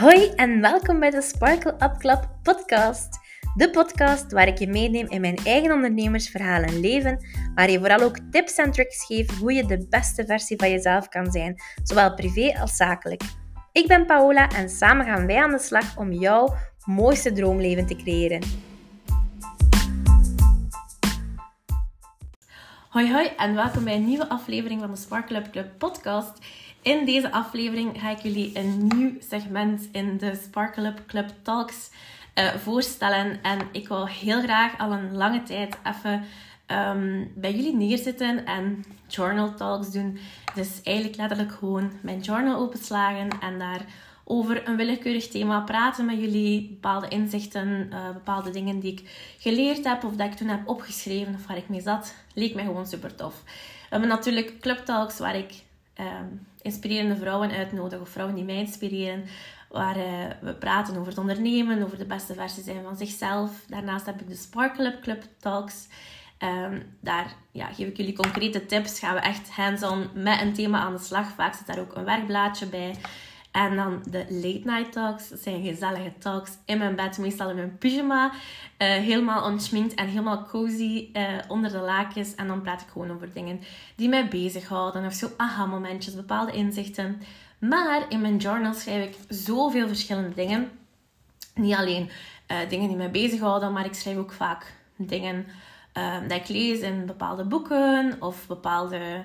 Hoi en welkom bij de Sparkle Up Club podcast. De podcast waar ik je meeneem in mijn eigen ondernemersverhaal en leven, waar je vooral ook tips en tricks geef hoe je de beste versie van jezelf kan zijn, zowel privé als zakelijk. Ik ben Paola en samen gaan wij aan de slag om jouw mooiste droomleven te creëren. Hoi hoi en welkom bij een nieuwe aflevering van de Sparkle Up Club podcast. In deze aflevering ga ik jullie een nieuw segment in de Sparkle Up Club Talks uh, voorstellen. En ik wil heel graag al een lange tijd even um, bij jullie neerzitten en journal talks doen. Dus eigenlijk letterlijk gewoon mijn journal openslagen en daar over een willekeurig thema praten met jullie. Bepaalde inzichten, uh, bepaalde dingen die ik geleerd heb of dat ik toen heb opgeschreven of waar ik mee zat. Leek mij gewoon super tof. We hebben natuurlijk club talks waar ik um, inspirerende vrouwen uitnodigen of vrouwen die mij inspireren. Waar uh, we praten over het ondernemen, over de beste versie zijn van zichzelf. Daarnaast heb ik de Sparkle Club Talks. Um, daar ja, geef ik jullie concrete tips. Gaan we echt hands-on met een thema aan de slag. Vaak zit daar ook een werkblaadje bij. En dan de late night talks. Dat zijn gezellige talks in mijn bed, meestal in mijn pyjama. Uh, helemaal ontschminkt en helemaal cozy uh, onder de lakens. En dan praat ik gewoon over dingen die mij bezighouden. Of zo aha-momentjes, bepaalde inzichten. Maar in mijn journal schrijf ik zoveel verschillende dingen. Niet alleen uh, dingen die mij bezighouden, maar ik schrijf ook vaak dingen dat ik lees in bepaalde boeken of bepaalde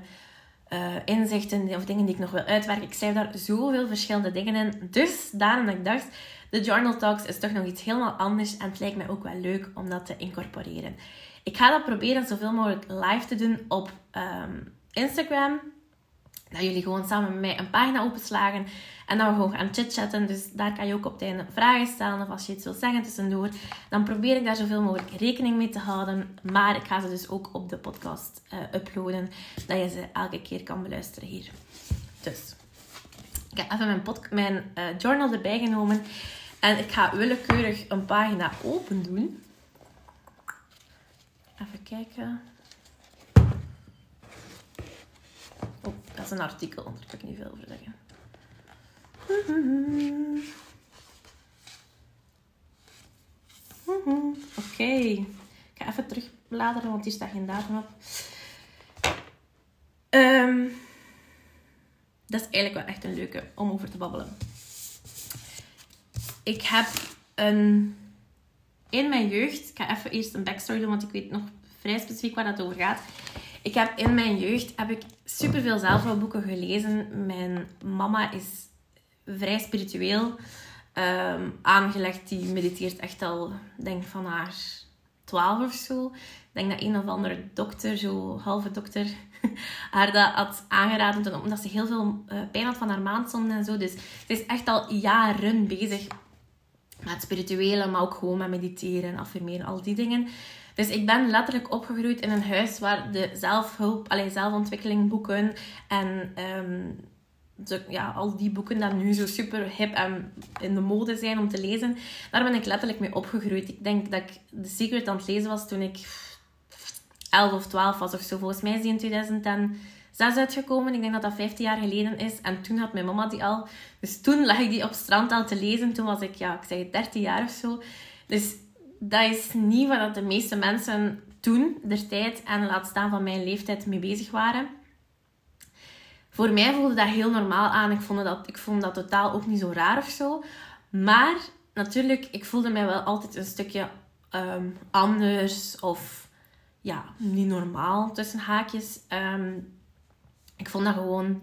uh, inzichten of dingen die ik nog wil uitwerken. Ik schrijf daar zoveel verschillende dingen in. Dus daarom dat ik dacht, de Journal Talks is toch nog iets helemaal anders. En het lijkt mij ook wel leuk om dat te incorporeren. Ik ga dat proberen zoveel mogelijk live te doen op um, Instagram dat jullie gewoon samen met mij een pagina openslagen en dan we gewoon gaan chitchatten. Dus daar kan je ook op het vragen stellen of als je iets wilt zeggen tussendoor. Dan probeer ik daar zoveel mogelijk rekening mee te houden. Maar ik ga ze dus ook op de podcast uh, uploaden, dat je ze elke keer kan beluisteren hier. Dus, ik heb even mijn, mijn uh, journal erbij genomen. En ik ga willekeurig een pagina open doen. Even kijken. Dat is een artikel, daar kan ik niet veel over zeggen. Oké. Ik ga even terugbladeren, want hier staat geen datum op. Um, dat is eigenlijk wel echt een leuke om over te babbelen. Ik heb een... In mijn jeugd... Ik ga even eerst een backstory doen, want ik weet nog vrij specifiek waar dat over gaat. Ik heb in mijn jeugd heb ik superveel zelfhulpboeken gelezen. Mijn mama is vrij spiritueel um, aangelegd. Die mediteert echt al, denk van haar twaalf of zo. Ik denk dat een of andere dokter, zo halve dokter, haar dat had aangeraden. Omdat ze heel veel uh, pijn had van haar maandzonden en zo. Dus ze is echt al jaren bezig met spirituele, maar ook gewoon met mediteren, affirmeren, al die dingen. Dus ik ben letterlijk opgegroeid in een huis waar de zelfhulp, alleen zelfontwikkeling boeken en um, ja, al die boeken die nu zo super hip en in de mode zijn om te lezen, daar ben ik letterlijk mee opgegroeid. Ik denk dat ik The Secret aan het lezen was toen ik 11 of 12 was of zo. Volgens mij is die in 2006 uitgekomen. Ik denk dat dat 15 jaar geleden is. En toen had mijn mama die al. Dus toen lag ik die op strand al te lezen. Toen was ik, ja, ik zeg 13 jaar of zo. Dus dat is niet wat de meeste mensen toen, der tijd en laat staan van mijn leeftijd, mee bezig waren. Voor mij voelde dat heel normaal aan. Ik vond dat, ik vond dat totaal ook niet zo raar of zo. Maar natuurlijk, ik voelde mij wel altijd een stukje ehm, anders of ja, niet normaal tussen haakjes. Ehm, ik vond dat gewoon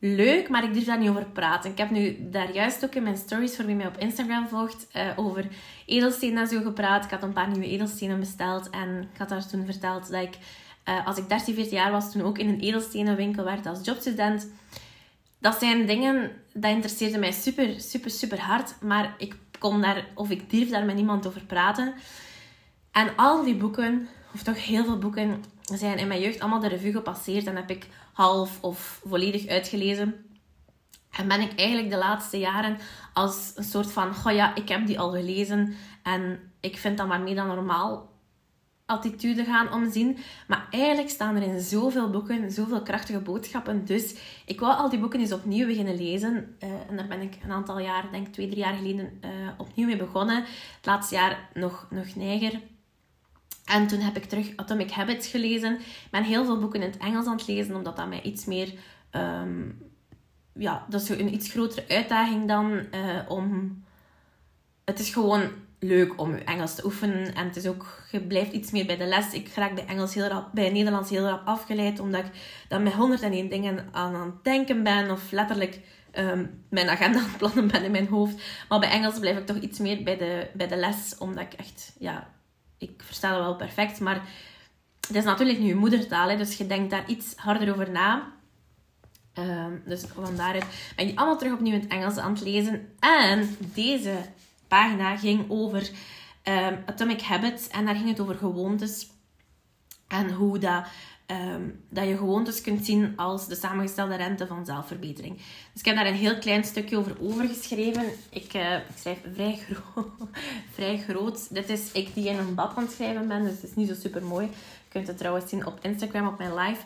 leuk, maar ik durf daar niet over praten. Ik heb nu daar juist ook in mijn stories, voor wie mij op Instagram volgt, uh, over edelstenen en zo gepraat. Ik had een paar nieuwe edelstenen besteld en ik had daar toen verteld dat ik, uh, als ik 13, 14 jaar was, toen ook in een edelstenenwinkel werd als jobstudent. Dat zijn dingen, dat interesseerde mij super, super, super hard, maar ik kon daar, of ik durf daar met niemand over praten. En al die boeken, of toch heel veel boeken, zijn in mijn jeugd allemaal de revue gepasseerd en heb ik half of volledig uitgelezen. En ben ik eigenlijk de laatste jaren als een soort van, goh ja, ik heb die al gelezen en ik vind dat maar meer dan normaal attitude gaan omzien. Maar eigenlijk staan er in zoveel boeken, zoveel krachtige boodschappen. Dus ik wou al die boeken eens opnieuw beginnen lezen. Uh, en daar ben ik een aantal jaar, denk twee, drie jaar geleden, uh, opnieuw mee begonnen. Het laatste jaar nog, nog neiger. En toen heb ik terug Atomic Habits gelezen. Ik ben heel veel boeken in het Engels aan het lezen, omdat dat mij iets meer... Um, ja, dat is een iets grotere uitdaging dan uh, om... Het is gewoon leuk om je Engels te oefenen. En het is ook, je blijft iets meer bij de les. Ik raak bij, Engels heel rap, bij Nederlands heel rap afgeleid, omdat ik dan met 101 dingen aan, aan het denken ben. Of letterlijk um, mijn agenda aan het plannen ben in mijn hoofd. Maar bij Engels blijf ik toch iets meer bij de, bij de les, omdat ik echt, ja, ik versta het wel perfect. Maar het is natuurlijk nu je moedertaal, hè, dus je denkt daar iets harder over na. Um, dus vandaar ben je allemaal terug opnieuw in het Engels aan het lezen. En deze pagina ging over um, Atomic Habits. En daar ging het over gewoontes. En hoe dat, um, dat je gewoontes kunt zien als de samengestelde rente van zelfverbetering. Dus ik heb daar een heel klein stukje over overgeschreven. Ik, uh, ik schrijf vrij, gro vrij groot. Dit is ik die in een bad aan het schrijven ben. Dus het is niet zo super mooi. Je kunt het trouwens zien op Instagram, op mijn live.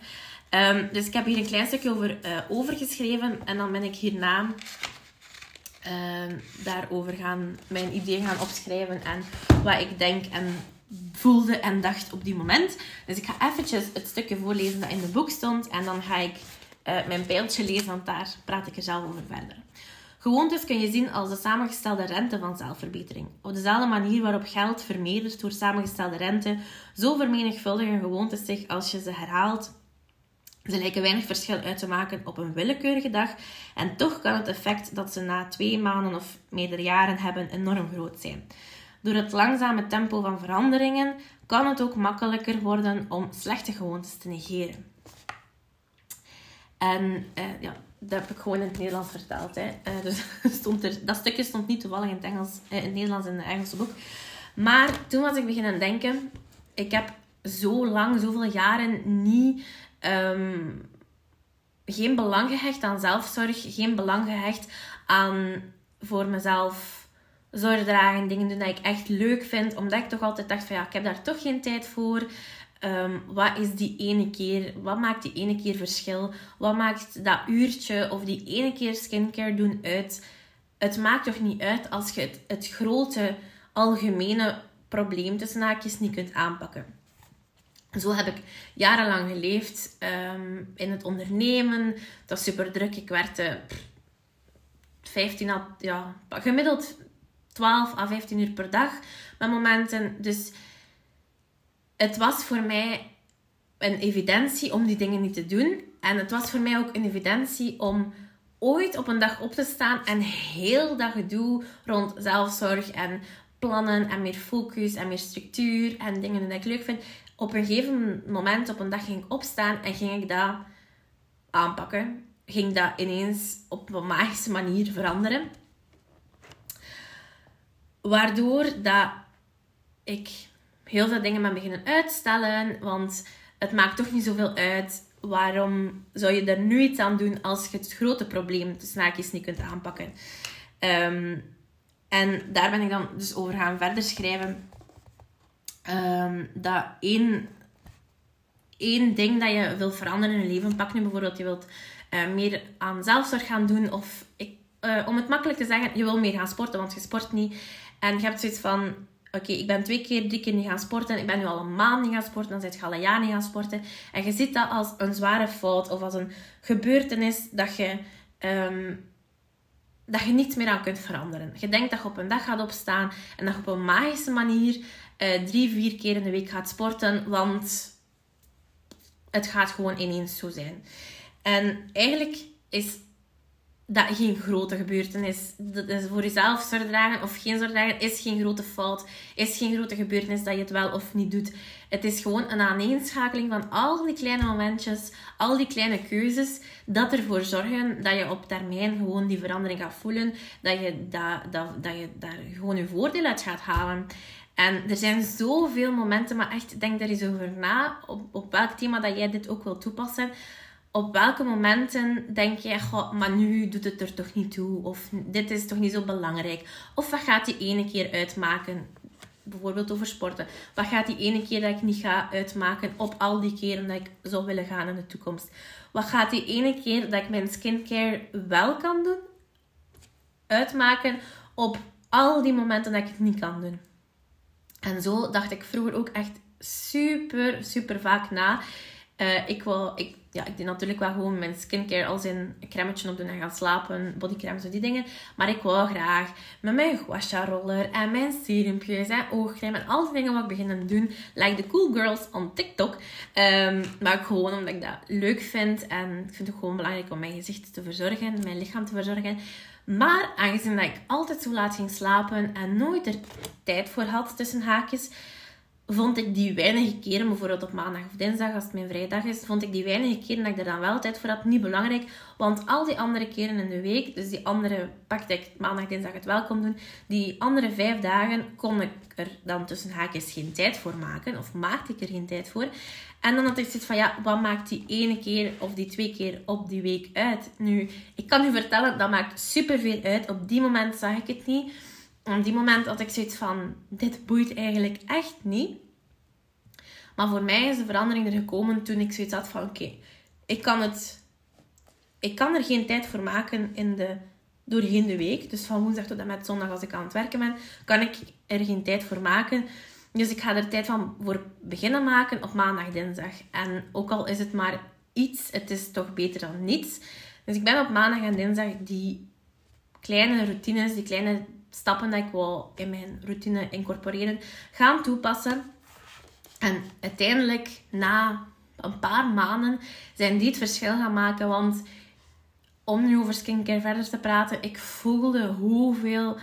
Um, dus ik heb hier een klein stukje over uh, overgeschreven. En dan ben ik hierna uh, daarover gaan, mijn ideeën gaan opschrijven en wat ik denk en voelde en dacht op die moment. Dus ik ga eventjes het stukje voorlezen dat in de boek stond en dan ga ik uh, mijn pijltje lezen, want daar praat ik er zelf over verder. Gewoontes kun je zien als de samengestelde rente van zelfverbetering. Op dezelfde manier waarop geld vermeerdert door samengestelde rente, zo vermenigvuldigen gewoontes zich als je ze herhaalt ze lijken weinig verschil uit te maken op een willekeurige dag en toch kan het effect dat ze na twee maanden of meerdere jaren hebben enorm groot zijn. Door het langzame tempo van veranderingen kan het ook makkelijker worden om slechte gewoontes te negeren. En uh, ja, dat heb ik gewoon in het Nederlands vertaald. Hè. Uh, dus stond er, dat stukje stond niet toevallig in het, Engels, uh, in het Nederlands in het Engelse boek. Maar toen was ik beginnen denken, ik heb zo lang, zoveel jaren niet um, geen belang gehecht aan zelfzorg, geen belang gehecht aan voor mezelf zorg dragen, dingen doen dat ik echt leuk vind, omdat ik toch altijd dacht van ja, ik heb daar toch geen tijd voor. Um, wat is die ene keer, wat maakt die ene keer verschil? Wat maakt dat uurtje of die ene keer skincare doen uit? Het maakt toch niet uit als je het, het grote, algemene probleem tussen haakjes niet kunt aanpakken. Zo heb ik jarenlang geleefd um, in het ondernemen. Dat was super druk. Ik werkte 15 à, ja, gemiddeld 12 à 15 uur per dag met momenten. Dus het was voor mij een evidentie om die dingen niet te doen. En het was voor mij ook een evidentie om ooit op een dag op te staan en heel dat gedoe rond zelfzorg en plannen en meer focus en meer structuur en dingen die ik leuk vind, op een gegeven moment, op een dag ging ik opstaan en ging ik dat aanpakken. Ging dat ineens op een magische manier veranderen. Waardoor dat ik heel veel dingen ben beginnen uitstellen. Want het maakt toch niet zoveel uit. Waarom zou je er nu iets aan doen als je het grote probleem, de snaakjes, niet kunt aanpakken? Um, en daar ben ik dan dus over gaan verder schrijven. Um, dat één, één ding dat je wilt veranderen in je leven, pak nu bijvoorbeeld, je wilt uh, meer aan zelfzorg gaan doen. Of ik, uh, om het makkelijk te zeggen, je wil meer gaan sporten, want je sport niet. En je hebt zoiets van, oké, ik ben twee keer, drie keer niet gaan sporten. Ik ben nu al een maand niet gaan sporten. Dan zit je al een jaar niet gaan sporten. En je ziet dat als een zware fout of als een gebeurtenis dat je, um, dat je niets meer aan kunt veranderen. Je denkt dat je op een dag gaat opstaan en dat je op een magische manier uh, drie, vier keer in de week gaat sporten, want het gaat gewoon ineens zo zijn. En eigenlijk is dat geen grote gebeurtenis. Dat is voor jezelf zorg of geen zorg dragen is geen grote fout. Is geen grote gebeurtenis dat je het wel of niet doet. Het is gewoon een aaneenschakeling van al die kleine momentjes, al die kleine keuzes, dat ervoor zorgen dat je op termijn gewoon die verandering gaat voelen. Dat je, dat, dat, dat je daar gewoon je voordeel uit gaat halen. En er zijn zoveel momenten, maar echt, denk er eens over na, op, op welk thema dat jij dit ook wil toepassen. Op welke momenten denk je, goh, maar nu doet het er toch niet toe? Of dit is toch niet zo belangrijk? Of wat gaat die ene keer uitmaken? bijvoorbeeld over sporten. Wat gaat die ene keer dat ik niet ga uitmaken op al die keren dat ik zou willen gaan in de toekomst? Wat gaat die ene keer dat ik mijn skincare wel kan doen, uitmaken op al die momenten dat ik het niet kan doen? En zo dacht ik vroeger ook echt super, super vaak na. Uh, ik, wil, ik, ja, ik deed natuurlijk wel gewoon mijn skincare als in een op doen en gaan slapen, bodycrème, zo die dingen. Maar ik wou graag met mijn gua roller en mijn serumpjes en oogcrème en al die dingen wat ik beginnen doen. Like the cool girls on TikTok. Um, maar gewoon omdat ik dat leuk vind. En ik vind het gewoon belangrijk om mijn gezicht te verzorgen, mijn lichaam te verzorgen. Maar aangezien dat ik altijd zo laat ging slapen en nooit er tijd voor had tussen haakjes vond ik die weinige keren, bijvoorbeeld op maandag of dinsdag, als het mijn vrijdag is, vond ik die weinige keren dat ik er dan wel tijd voor had niet belangrijk. Want al die andere keren in de week, dus die andere, pakte ik maandag, dinsdag het welkom doen, die andere vijf dagen kon ik er dan tussen haakjes geen tijd voor maken, of maakte ik er geen tijd voor. En dan had ik zoiets van, ja, wat maakt die ene keer of die twee keer op die week uit? Nu, ik kan u vertellen, dat maakt superveel uit. Op die moment zag ik het niet op die moment had ik zoiets van, dit boeit eigenlijk echt niet. Maar voor mij is de verandering er gekomen toen ik zoiets had van, oké, ik kan het... Ik kan er geen tijd voor maken in de, doorheen de week. Dus van woensdag tot en met zondag als ik aan het werken ben, kan ik er geen tijd voor maken. Dus ik ga er tijd van voor beginnen maken op maandag, dinsdag. En ook al is het maar iets, het is toch beter dan niets. Dus ik ben op maandag en dinsdag die kleine routines, die kleine stappen die ik wil in mijn routine incorporeren, gaan toepassen. En uiteindelijk, na een paar maanden, zijn die het verschil gaan maken. Want om nu over skincare verder te praten, ik voelde hoeveel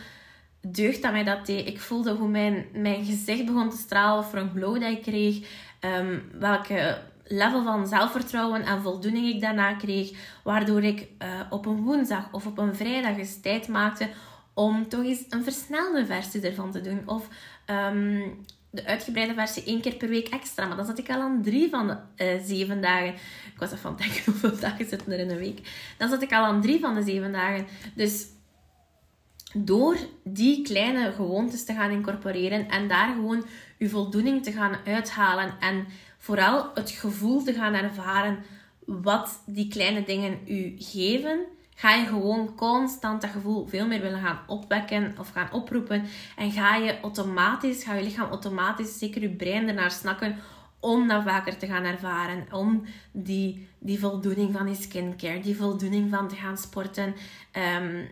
deugd dat mij dat deed. Ik voelde hoe mijn, mijn gezicht begon te stralen, voor een glow dat ik kreeg. Ehm, welke level van zelfvertrouwen en voldoening ik daarna kreeg. Waardoor ik uh, op een woensdag of op een vrijdag eens tijd maakte om toch eens een versnelde versie ervan te doen. Of um, de uitgebreide versie één keer per week extra. Maar dan zat ik al aan drie van de uh, zeven dagen. Ik was even van het denken hoeveel dagen zitten er in een week. Dan zat ik al aan drie van de zeven dagen. Dus door die kleine gewoontes te gaan incorporeren en daar gewoon je voldoening te gaan uithalen en vooral het gevoel te gaan ervaren wat die kleine dingen u geven, ga je gewoon constant dat gevoel veel meer willen gaan opwekken of gaan oproepen. En ga je automatisch, ga je lichaam automatisch, zeker je brein ernaar snakken om dat vaker te gaan ervaren. Om die, die voldoening van die skincare, die voldoening van te gaan sporten. Um,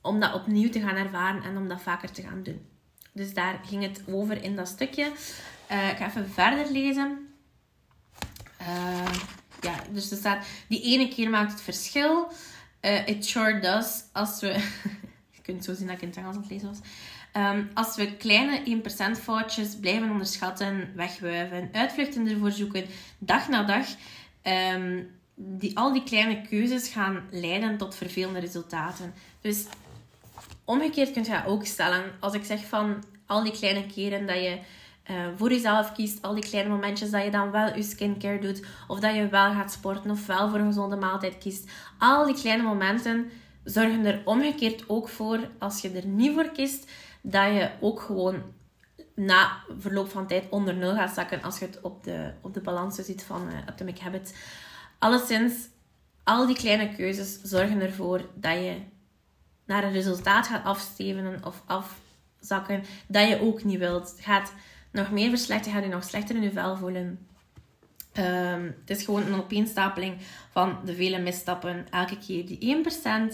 om dat opnieuw te gaan ervaren en om dat vaker te gaan doen. Dus daar ging het over in dat stukje. Uh, ik ga even verder lezen. Uh, ja, dus er staat, die ene keer maakt het verschil. Uh, it sure does. Als we... je kunt zo zien dat ik in het Engels aan het lezen was. Um, als we kleine 1% foutjes blijven onderschatten, wegwuiven, uitvluchten ervoor zoeken, dag na dag, um, die, al die kleine keuzes gaan leiden tot vervelende resultaten. Dus omgekeerd kun je ook stellen. Als ik zeg van al die kleine keren dat je uh, voor jezelf kiest. Al die kleine momentjes dat je dan wel je skincare doet. Of dat je wel gaat sporten of wel voor een gezonde maaltijd kiest. Al die kleine momenten zorgen er omgekeerd ook voor, als je er niet voor kiest, dat je ook gewoon na verloop van tijd onder nul gaat zakken als je het op de, op de balans ziet van uh, Atomic Habits. Alleszins, al die kleine keuzes zorgen ervoor dat je naar een resultaat gaat afstevenen of afzakken dat je ook niet wilt. Gaat nog meer verslechteren, gaat je nog slechter in je vel voelen. Um, het is gewoon een opeenstapeling van de vele misstappen. Elke keer die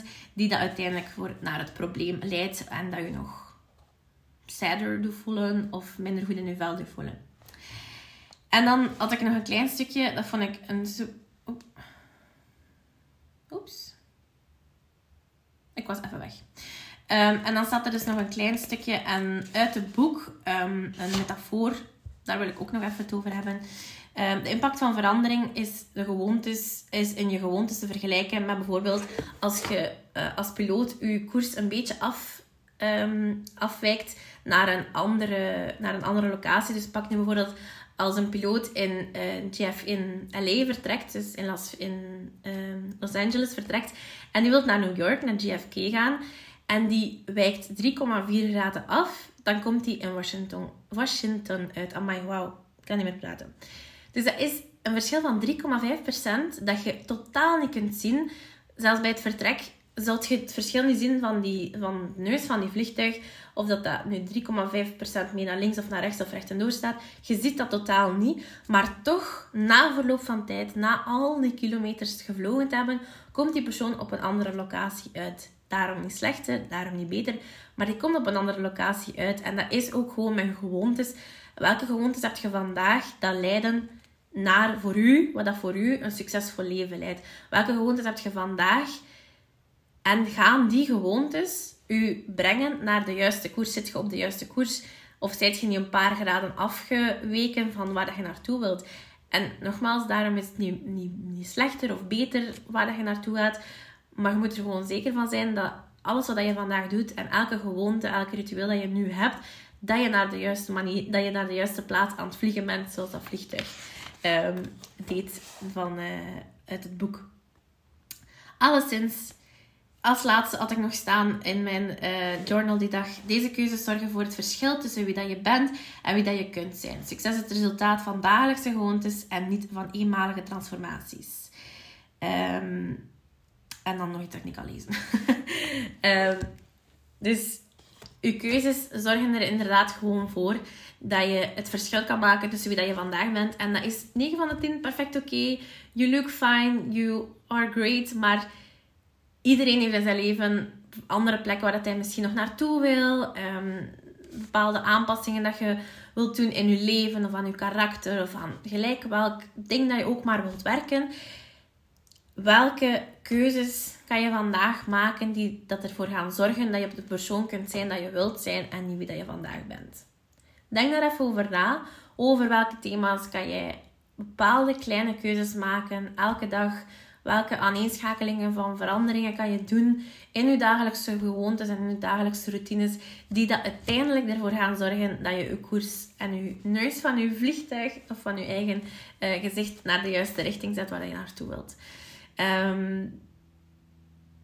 1% die dat uiteindelijk voor, naar het probleem leidt. En dat je nog sadder doet voelen of minder goed in je vel doet voelen. En dan had ik nog een klein stukje. Dat vond ik een... Zo... Oeps. Ik was even weg. Um, en dan staat er dus nog een klein stukje en uit het boek, um, een metafoor, daar wil ik ook nog even het over hebben. Um, de impact van verandering is, de gewoontes, is in je gewoontes te vergelijken met bijvoorbeeld als je uh, als piloot je koers een beetje af, afwijkt naar een, andere, naar een andere locatie. Dus pak nu bijvoorbeeld als een piloot in, uh, in LA vertrekt, dus in Los, in, Los Angeles vertrekt, en die wilt naar New York, naar JFK gaan, en die wijkt 3,4 graden af, dan komt die in Washington, Washington uit. Amai, wauw, ik kan niet meer praten. Dus dat is een verschil van 3,5% dat je totaal niet kunt zien. Zelfs bij het vertrek zult je het verschil niet zien van, die, van de neus van die vliegtuig. Of dat dat nu 3,5% meer naar links of naar rechts of recht en door staat. Je ziet dat totaal niet. Maar toch, na verloop van tijd, na al die kilometers gevlogen te hebben, komt die persoon op een andere locatie uit. Daarom niet slechter, daarom niet beter. Maar die komt op een andere locatie uit. En dat is ook gewoon mijn gewoontes. Welke gewoontes heb je vandaag dat leiden naar voor u, wat dat voor u een succesvol leven leidt? Welke gewoontes heb je vandaag? En gaan die gewoontes u brengen naar de juiste koers? Zit je op de juiste koers? Of zijt je niet een paar graden afgeweken van waar je naartoe wilt? En nogmaals, daarom is het niet, niet, niet slechter of beter waar je naartoe gaat. Maar je moet er gewoon zeker van zijn dat alles wat je vandaag doet en elke gewoonte, elke ritueel dat je nu hebt, dat je naar de juiste manier, dat je naar de juiste plaats aan het vliegen bent, zoals dat vliegtuig um, deed van, uh, uit het boek. Alleszins, als laatste had ik nog staan in mijn uh, journal die dag. Deze keuzes zorgen voor het verschil tussen wie dat je bent en wie dat je kunt zijn. Succes is het resultaat van dagelijkse gewoontes en niet van eenmalige transformaties. Um, en dan nog iets dat ik niet kan lezen. um, dus je keuzes zorgen er inderdaad gewoon voor dat je het verschil kan maken tussen wie dat je vandaag bent. En dat is 9 van de 10 perfect oké. You look fine, you are great. Maar iedereen heeft in zijn leven andere plekken waar dat hij misschien nog naartoe wil. Um, bepaalde aanpassingen dat je wilt doen in je leven of aan je karakter of aan gelijk welk ding dat je ook maar wilt werken. Welke keuzes kan je vandaag maken die dat ervoor gaan zorgen dat je op de persoon kunt zijn dat je wilt zijn en niet wie dat je vandaag bent? Denk daar even over na. Over welke thema's kan jij bepaalde kleine keuzes maken elke dag. Welke aaneenschakelingen van veranderingen kan je doen in je dagelijkse gewoontes en in je dagelijkse routines, die dat uiteindelijk ervoor gaan zorgen dat je je koers en je neus van je vliegtuig of van je eigen uh, gezicht naar de juiste richting zet waar je naartoe wilt. Um,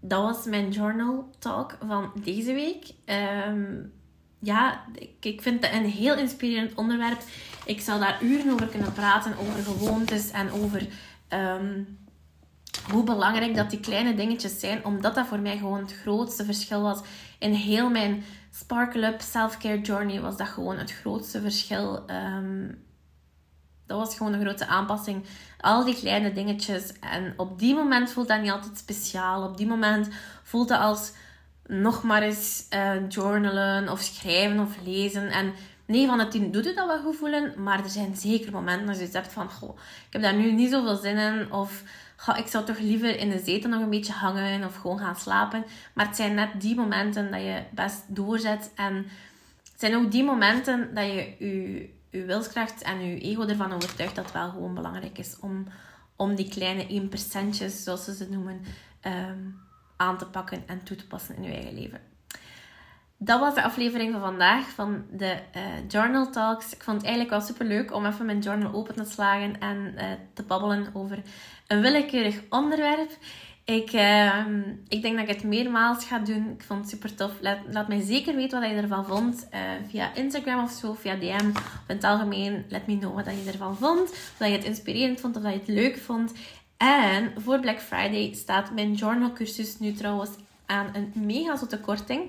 dat was mijn journal talk van deze week. Um, ja, ik, vind het een heel inspirerend onderwerp. Ik zal daar uren over kunnen praten, over gewoontes en over um, hoe belangrijk dat die kleine dingetjes zijn. Omdat dat voor mij gewoon het grootste verschil was. In heel mijn Sparkle Up Self-Care Journey was dat gewoon het grootste verschil. Dat was gewoon een grote aanpassing. Al die kleine dingetjes. En op die moment voelt dat niet altijd speciaal. Op die moment voelt dat als nog maar eens uh, journalen of schrijven of lezen. En 9 van de 10 doet het dat wel goed voelen. Maar er zijn zeker momenten als je zegt van... Goh, ik heb daar nu niet zoveel zin in. Of goh, ik zou toch liever in de zetel nog een beetje hangen. Of gewoon gaan slapen. Maar het zijn net die momenten dat je best doorzet. En het zijn ook die momenten dat je je, je wilskracht en je ego ervan overtuigt dat het wel gewoon belangrijk is om, om die kleine 1%'tjes, zoals ze ze noemen... Um, aan te pakken en toe te passen in je eigen leven. Dat was de aflevering van vandaag van de uh, Journal Talks. Ik vond het eigenlijk wel super leuk om even mijn journal open te slagen en uh, te babbelen over een willekeurig onderwerp. Ik, uh, ik denk dat ik het meermaals ga doen. Ik vond het super tof. Laat, laat mij zeker weten wat je ervan vond. Uh, via Instagram of zo, via DM. Of in het algemeen, let me know wat je ervan vond. Of dat je het inspirerend vond of dat je het leuk vond. En voor Black Friday staat mijn journal cursus nu trouwens aan een mega zotte korting.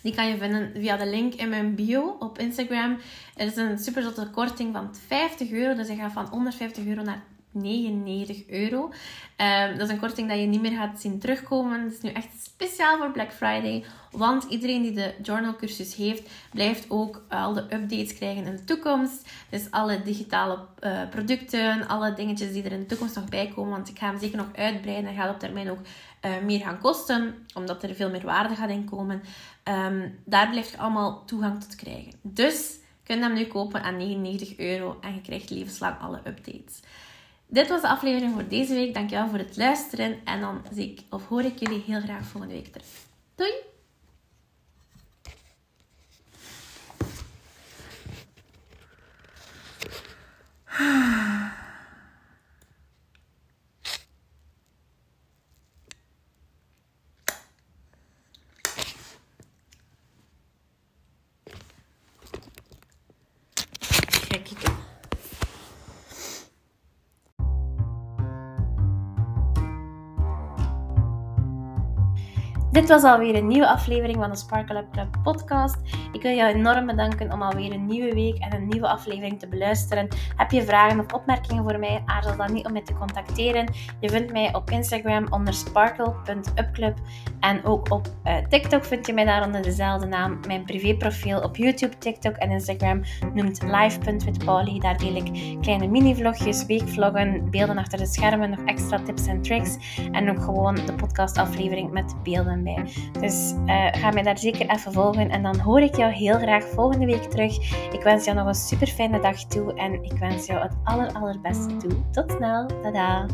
Die kan je vinden via de link in mijn bio op Instagram. Er is een super zotte korting van 50 euro. Dus ik ga van 150 euro naar 99 euro. Um, dat is een korting dat je niet meer gaat zien terugkomen. Het is nu echt speciaal voor Black Friday. Want iedereen die de journal cursus heeft, blijft ook al de updates krijgen in de toekomst. Dus alle digitale uh, producten, alle dingetjes die er in de toekomst nog bij komen. Want ik ga hem zeker nog uitbreiden en gaat op termijn ook uh, meer gaan kosten. Omdat er veel meer waarde gaat inkomen. Um, daar blijft je allemaal toegang tot krijgen. Dus je kunt hem nu kopen aan 99 euro en je krijgt levenslang alle updates. Dit was de aflevering voor deze week. Dankjewel voor het luisteren. En dan zie ik of hoor ik jullie heel graag volgende week terug. Doei! Dit was alweer een nieuwe aflevering van de Sparkle Up Club podcast. Ik wil jou enorm bedanken om alweer een nieuwe week en een nieuwe aflevering te beluisteren. Heb je vragen of opmerkingen voor mij? Aarzel dan niet om mij te contacteren. Je vindt mij op Instagram onder sparkle.upclub en ook op uh, TikTok vind je mij daar onder dezelfde naam. Mijn privéprofiel op YouTube, TikTok en Instagram noemt live.withpaulie. Daar deel ik kleine mini-vlogjes, weekvloggen, beelden achter de schermen, nog extra tips en tricks en ook gewoon de podcastaflevering met beelden Dus uh, ga mij daar zeker even volgen en dan hoor ik jou heel graag volgende week terug. Ik wens jou nog een super fijne dag toe en ik wens jou het aller allerbeste toe. Tot snel. Tada!